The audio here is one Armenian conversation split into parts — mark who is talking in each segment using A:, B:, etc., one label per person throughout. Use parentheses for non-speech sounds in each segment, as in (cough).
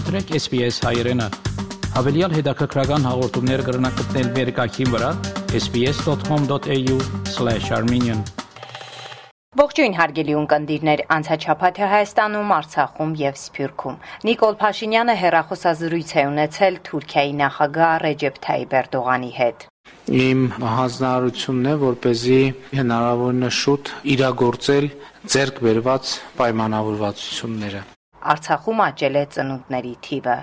A: մտրեք SPS հայերեն։ Հավելյալ հետաքրքրական հաղորդումներ կգրնակցնել վերկայքին վրա sps.com.au/armenian
B: Ողջույն հարգելի ունկնդիրներ, անցաչափաթը Հայաստանում, Արցախում եւ Սփյուռքում։ Նիկոլ Փաշինյանը հերախոսազրույց է ունեցել Թուրքիայի նախագահ Ռեջեփ Թայիպ Էրդողանի հետ։
C: Իմ հանձնարարությունն է, որ เป զի հնարավորինս շուտ իրագործել ձեռք բերված պայմանավորվածությունները։
B: Արցախում աճել է ծնունդների թիվը։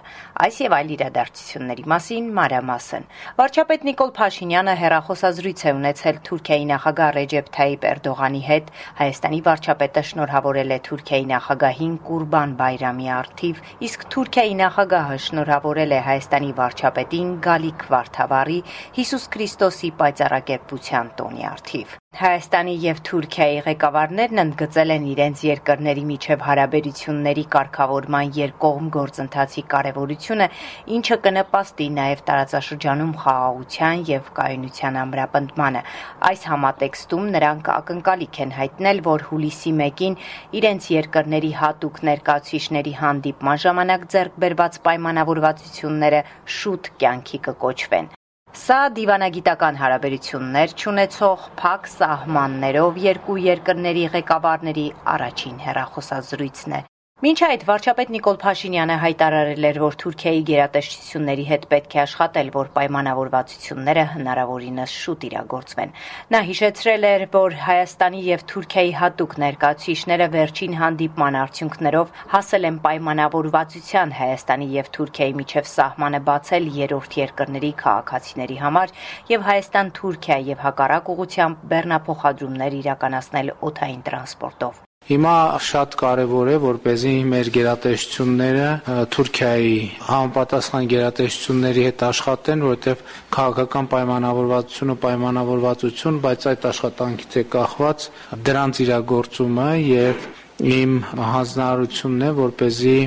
B: Այս եւ այլ իրադարձությունների մասին մանրամասն։ Վարչապետ Նիկոլ Փաշինյանը հերախոսազրույց է ունեցել Թուրքիայի նախագահ Ռեջեփ Թայիպ Էրդողանի հետ։ Հայաստանի վարչապետը շնորհավորել է Թուրքիայի նախագահին Կուրբան Բայրամի արթիվ, իսկ Թուրքիայի նախագահը շնորհավորել է Հայաստանի վարչապետին Գալիք Վարդավառի Հիսուս Քրիստոսի պայծառակերպության տոնի արթիվ։ Հայաստանի եւ Թուրքիայի ղեկավարներն ընդգծել են իրենց երկրների միջև հարաբերությունների կարգավորման երկկողմ գործընթացի կարևորությունը, ինչը կնպաստի նաեւ տարածաշրջանում խաղաղության եւ կայունության ամրապնդմանը։ Այս համատեքստում նրանք ակնկալիք են հայտնել, որ հուլիսի 1-ին իրենց երկրների հատուկ ներկայացուցիչների հանդիպման ժամանակ ձեռք բերված պայմանավորվածությունները շուտ կյանքի կկոչվեն։ Սա դիվանագիտական հարաբերություններ ճանաչող փակ սահմաններով երկու երկրների ղեկավարների առաջին հերախոսազրույցն է։ Մինչ այդ վարչապետ Նիկոլ Փաշինյանը հայտարարել էր, որ Թուրքիայի գերատեսչությունների հետ պետք է աշխատել, որ պայմանավորվածությունները հնարավորինս շուտ իրագործվեն։ Նա հիշեցրել էր, որ Հայաստանի եւ Թուրքիայի հատուկ ներկայացուցիչները վերջին հանդիպման արդյունքներով հասել են պայմանավորվածության Հայաստանի եւ Թուրքիայի միջև սահմանը բացել երրորդ երկրների քաղաքացիների համար եւ Հայաստան-Թուրքիա եւ հակառակ ուղությամբ բեռնափոխադրումներ իրականացնել օթային տրանսպորտով։
C: Հիմա շատ կարևոր է, որպեսզի մեր գերատեսչությունները Թուրքիայի համապատասխան գերատեսչությունների հետ աշխատեն, որովհետև քաղաքական պայմանավորվածությունը պայմանավորվածություն, բայց այդ աշխատանքից է կախված դրանց իրագործումը եւ իմ հանձնարարությունն է որպեսզի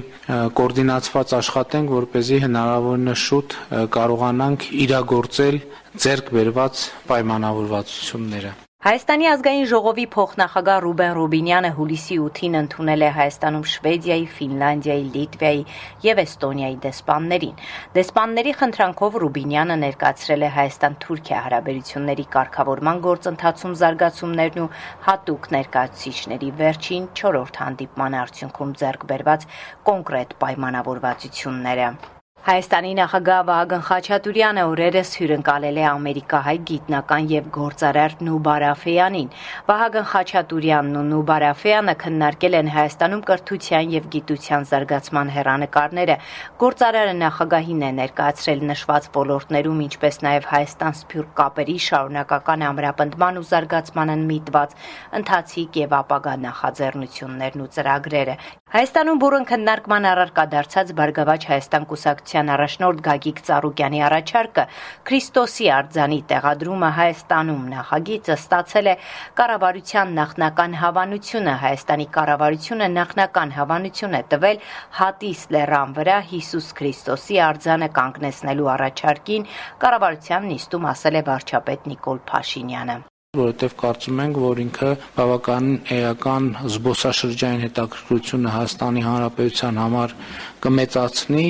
C: կոորդինացված աշխատենք որպեսզի հնարավորինը շուտ կարողանանք իրագործել ձեռք բերված պայմանավորվածությունները
B: Հայաստանի ազգային ժողովի փոխնախագահ Ռուբեն Ռուբինյանը հուլիսի 8-ին ընդունել է Հայաստանում Շվեդիայի, Ֆինլանդիայի, Լիտվայի եւ Էստոնիայի դեսպաններին։ Դեսպանների խնդրանքով Ռուբինյանը ներկայացրել է Հայաստան-Թուրքիա հարաբերությունների կարգավորման գործընթացում զարգացումներն ու հատուկ ներկայացուցիչների վերջին 4-րդ հանդիպման արդյունքում ձեռք բերված կոնկրետ պայմանավորվածությունները։ Հայաստանի նախագահ Վահագն Խաչատուրյանը օրերս հյուրընկալել է ամերիկահայ գիտնական եւ գործարար Նուբար Աֆեյանին։ Վահագն Խաչատուրյանն ու Նուբար Աֆեյանը քննարկել են Հայաստանում կրթության եւ գիտության զարգացման հերանեկարները։ Գործարարը նախագահին է ներկայացրել նշված ոլորտներում, ինչպես նաեւ Հայաստան-Սփյուռք կապերի շարունակական ամրապնդման ու զարգացմանն միտված ընթացիկ եւ ապագա նախաձեռնություններն ու ծրագրերը։ Հայաստանում բուրըն քննարկման առարկա դարձած Բարգավաճ Հայաստան կուսակցության պետության առաջնորդ Գագիկ Ծառուկյանի առաջարկը Քրիստոսի արձանի տեղադրումը Հայաստանում նախագիծը ստացել է կառավարության նախնական հավանությունը Հայաստանի կառավարությունը նախնական հավանություն է տվել Հատիս լեռան վրա Հիսուս Քրիստոսի արձանը կանգնեցնելու առաջարկին կառավարության նիստում ասել է վարչապետ Նիկոլ Փաշինյանը
C: որովհետև կարծում ենք, որ ինքը բավականին էական զբոսաշրջային հետաքրքրությունը Հայաստանի Հանրապետության համար կմեծացնի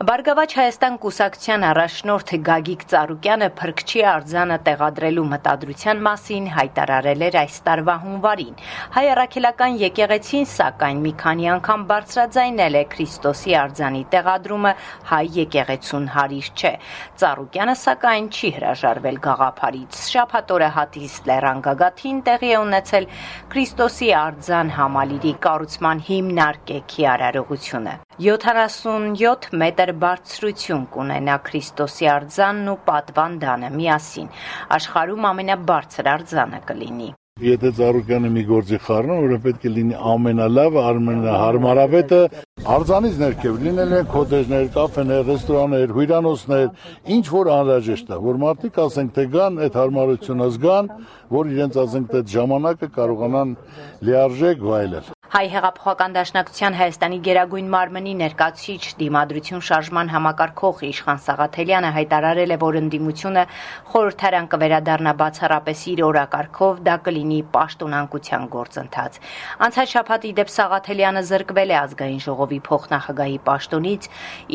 B: Բարգավաճ Հայաստան կուսակցության առաջնորդ Գագիկ Ծառուկյանը փրկչի արձանը տեղադրելու մտադրության մասին հայտարարել էր այս տարվա հունվարին։ Հայ առաքելական եկեղեցին սակայն մի քանի անգամ բարձրաձայնել է Քրիստոսի արձանի տեղադրումը հայ եկեղեցուն հարիր չէ։ Ծառուկյանը սակայն չի հրաժարվել գաղափարից։ Շաբաթօրը հատիս Լեռան գագաթին տեղի է ունեցել Քրիստոսի արձան համալիրի կառուցման հիմնարկեքի արարողությունը։ 77 մետր բարձրություն կունենա Քրիստոսի արձանն ու պատվանդանը միասին։ Աշխարհում ամենաբարձր արձանը կլինի։
D: Եթե Ծառուկյանը մի գործի խառնում, որ պետք է լինի ամենալավը, ամենահարմարավետը, արձանից ներքև լինել են քոթեջներ, կաֆեներ, ռեստորաններ, հյուրանոցներ, ինչ որ անհրաժեշտ է, որ մարդիկ ասենք թե գան, այդ հարմարությունը զգան, որ իրենց ասենք թե ժամանակը կարողանան լիարժեք վայելել։
B: Հայ հեղափոխական դաշնակցության Հայաստանի Գերագույն մարմնի ներկայացիչ դիմադրություն շարժման համակարգող Իշխան Սաղաթելյանը հայտարարել է, որ ընդդիմությունը խորհրդարան կվերադառնա բացառապես իր օրակարգով, դա կլինի պաշտոնանկության գործընթաց։ Անցած շաբաթ իդեպ Սաղաթելյանը զրկվել է ազգային ժողովի փոխնախագահի պաշտոնից,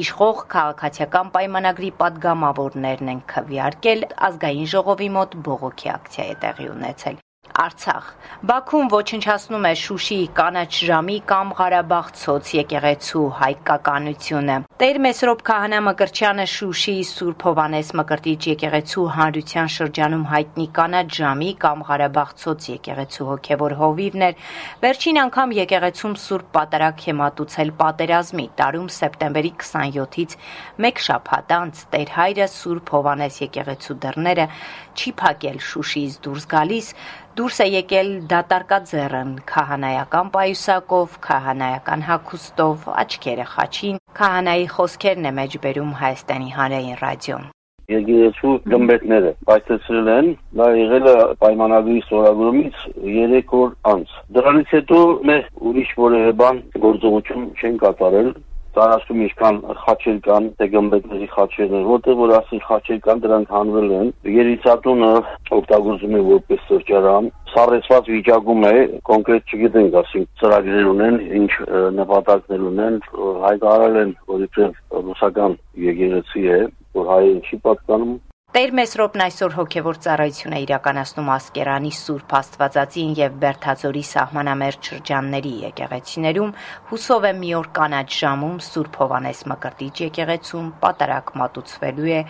B: իշխող քաղաքացիական պայմանագրի падգամավորներն են քվեարկել, ազգային ժողովի մոտ բողոքի ակցիա է տեղի ունեցել։ Արցախ. Բաքուն ոչնչացնում է Շուշիի կանաչ ժամի կամ Ղարաբաղ ցոց եկեղեցու հայկականությունը։ Տեր Մեսրոպ Քահանա Մկրտչյանը Շուշիի Սուրբ Հովանես Մկրտիչ եկեղեցու հանրության շրջանում հայտնի կանաչ ժամի կամ Ղարաբաղ ցոց եկեղեցու հոգևոր հովիվն էր։ Վերջին անգամ եկեղեցում Սուրբ Պատարագ է մատուցել պատերազմի տարում սեպտեմբերի 27-ից մեկ շաբաթ անց Տեր հայրը Սուրբ Հովանես եկեղեցու դռները չի փակել Շուշիից դուրս գալիս դուրս է եկել դատարկաձեռն քահանայական պայուսակով, քահանայական հագուստով, աչքերը խաչին։ Քահանայի խոսքերն է մեջբերում Հայաստանի հանրային ռադիոն
E: եկեղեցու գմբեթները պայթեցրել են, դա եղել է պայմանագրի ստորագրումից 3 օր անց։ Դրանից հետո մեր ուրիշ որևէ բան գործողություն չեն կատարել, տարածքում ինչքան խաչեր կան, թե գմբեթների խաչեր են, որտեղ որ ասի խաչեր կան, դրանք հանվել են։ Երիտասարդությունը օգտագործում է որպես սրճարան, սառեցված վիճակում է, կոնկրետ չգիտենք, ասենք ծրագրեր ունեն, ինչ նպատակներ ունեն, հայտարարել են, որ իբրև ռուսական եկեղեցի է, որ հայերին չի պատկանում,
B: Տեր Մեսրոպն այսօր հոգևոր ծառայություն է իրականացնում Ասկերանի Սուրբ Աստվածածին եւ Բերթաձորի սահմանամերձ շրջանների եկեղեցիներում, հուսով է մի օր կանաչ ժամում Սուրբ Հովանես Մկրտիչ եկեղեցում պատարակ մատուցվելու է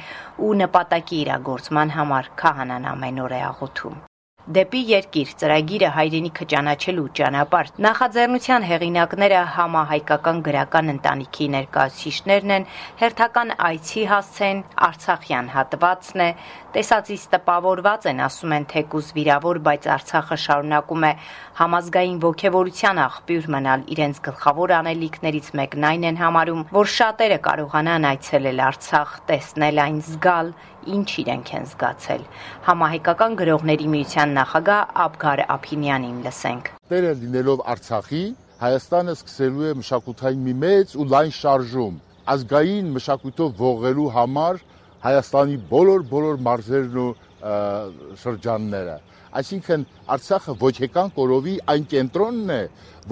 B: ու նպատակի իրագործման համար քահանան ամեն օր է աղոթում։ Դեպի երկիր ծրագիրը հայրենիքը ճանաչելու ճանապարհ նախաձեռնության հեղինակները համահայկական գրական ընտանիքի ներկայացուցիչներն են հերթական այցի հասցեն Արցախյան հատվածն է տեսածից տպավորված են ասում են թեկուզ վիրավոր բայց Արցախը շարունակում է համազգային ողքեվորության աղբյուր մնալ իրենց գլխավոր անելիքներից մեկն այն են համարում որ շատերը կարողանան այցելել Արցախ տեսնել այն զգալ ինչ իրենք են զգացել։ Համահայկական գրողների միության նախագահ Աբգար Ափինյանին լսենք։
D: Տերը լինելով Արցախի, Հայաստանը սկսելու է մշակութային մի մեծ ու լայն շարժում ազգային մշակույթով ողելու համար Հայաստանի բոլոր բոլոր մարզերն ու շրջանները։ Այսինքն Արցախը ոչ եկան կորովի այն կենտրոնն է,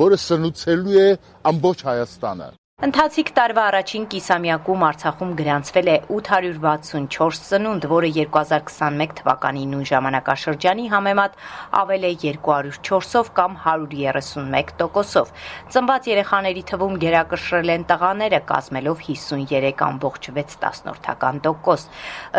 D: որը սնուցելու է ամբողջ Հայաստանը։
B: Ընթացիկ տարվա առաջին կիսամյակում Արցախում գրանցվել է 864 ծնունդ, որը 2021 թվականի նույն ժամանակաշրջանի համեմատ ավել է 204-ով կամ 131%-ով։ Ծնված երեխաների թվում գերակշռել են տղաները, կազմելով 53.6%։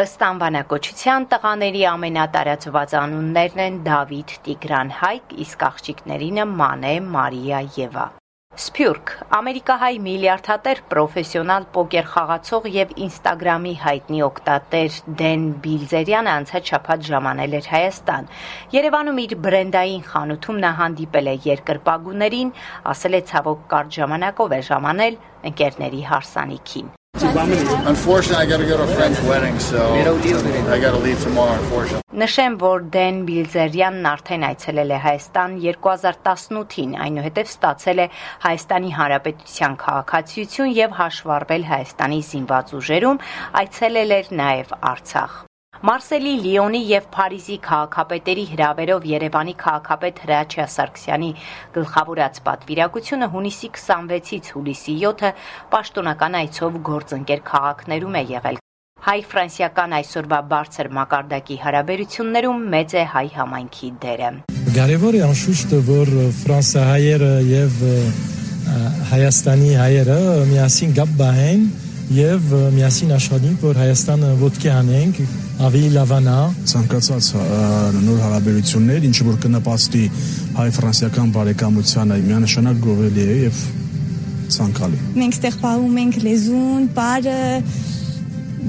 B: Ըստ անվանակոչության տղաների ամենատարածված անուններն են Դավիթ, Տիգրան, Հայկ, իսկ աղջիկներինը Մանե, Մարիա, Եվա։ Սփյուռք. Ամերիկահայ միլիարդատեր պրոֆեսիոնալ պոկեր խաղացող եւ Instagram-ի հայտնի օգտատեր Դեն Բիլզերյանը անցած շաբաթ ժամանել էր Հայաստան։ Երևանում իր բրենդային խանութում նա հանդիպել է երկրպագուներին, ասել է ցավոք կարճ ժամանակով է ժամանել ընկերների հարսանիքին։
F: Unfortunately, I got to go to a friend's wedding, so I got to leave tomorrow, unfortunately.
B: Նշեմ, որ Դեն Բիլզերյանն արդեն այցելել է Հայաստան 2018-ին, այնուհետև ստացել է Հայաստանի Հանրապետության քաղաքացիություն եւ հաշվառվել Հայաստանի զինված ուժերում, այցելել էր նաեւ Արցախ։ Մարսելի, Լիոնի եւ Փարիզի քաղաքապետերի հրավերով Երևանի քաղաքապետ Հրաչյա Սարգսյանի գլխավորած պատվիրակությունը հունիսի 26-ից հուլիսի 7-ը պաշտոնական այցով գործընկեր քաղաքներում է եղել։ Հայ-ֆրանսիական այսօրվա բարձր մակարդակի հարաբերություններում մեծ է հայ համայնքի դերը։
G: Կարևոր է անշուշտ, որ ֆրանսահայերը եւ Հայաստանի հայերը միասին գապ բահեն եւ միասին աշխատենք, որ Հայաստանը ոտքի անենք, ավելի լավանա։
H: Ցանկացած նոր հարաբերություններ, ինչը որ կնպաստի հայ-ֆրանսիական բարեկամությանը, միանշանակ գովելի է եւ ցանկալի։
I: Մենք ստեղ պահում ենք լեզուն, բարը,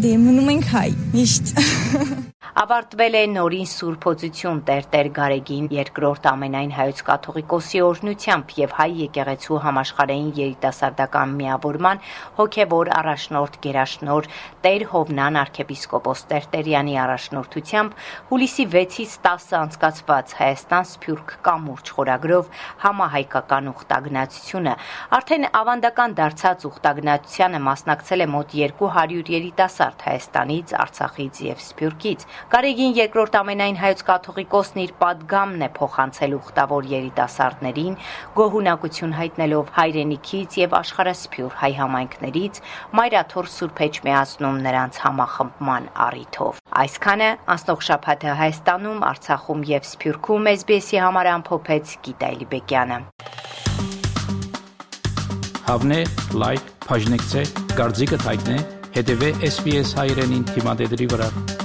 I: դե մնում ենք հայ, միշտ։ (laughs)
B: Ավարտվել է նորին Սուրբոծություն Տերտեր Գարեգին երկրորդ ամենայն հայոց կաթողիկոսի օրհնությամբ եւ հայ եկեղեցու համաշխարհային երիտասարդական միավորման հոգեվոր առաջնորդ Գերաշնոր Տեր Հովնան arczepiskopos Տերտերյանի առաջնորդությամբ հուլիսի 6-ից 10-ը անցկացված Հայաստան Սփյուռք կամուրջ խորագրով համահայկական ուխտագնացությունը արդեն ավանդական դարձած ուխտագնացությանը մասնակցել է մոտ 200 երիտասարդ Հայաստանից, Արցախից եւ Սփյուռքից։ Կարեգին երկրորդ ամենայն հայոց կաթողիկոսն իր падգամն է փոխանցել ուխտավոր երիտասարդներին, գոհունակություն հայտնելով հայրենիքից եւ աշխարհասփյուր հայ համայնքներից Մայրաթոր Սուրբ Էջմիածնում նրանց համախմբման առիթով։ Այսքանը անցնող շաբաթը Հայաստանում, Արցախում եւ Սփյուռքում SBS-ի համար ամփոփեց Գիտալի Բեկյանը։
A: Հավնե լայք, բաժնեկցե, դարձիկը թայտնե, հետեւե SBS հայրենին թիմադեդի վրա։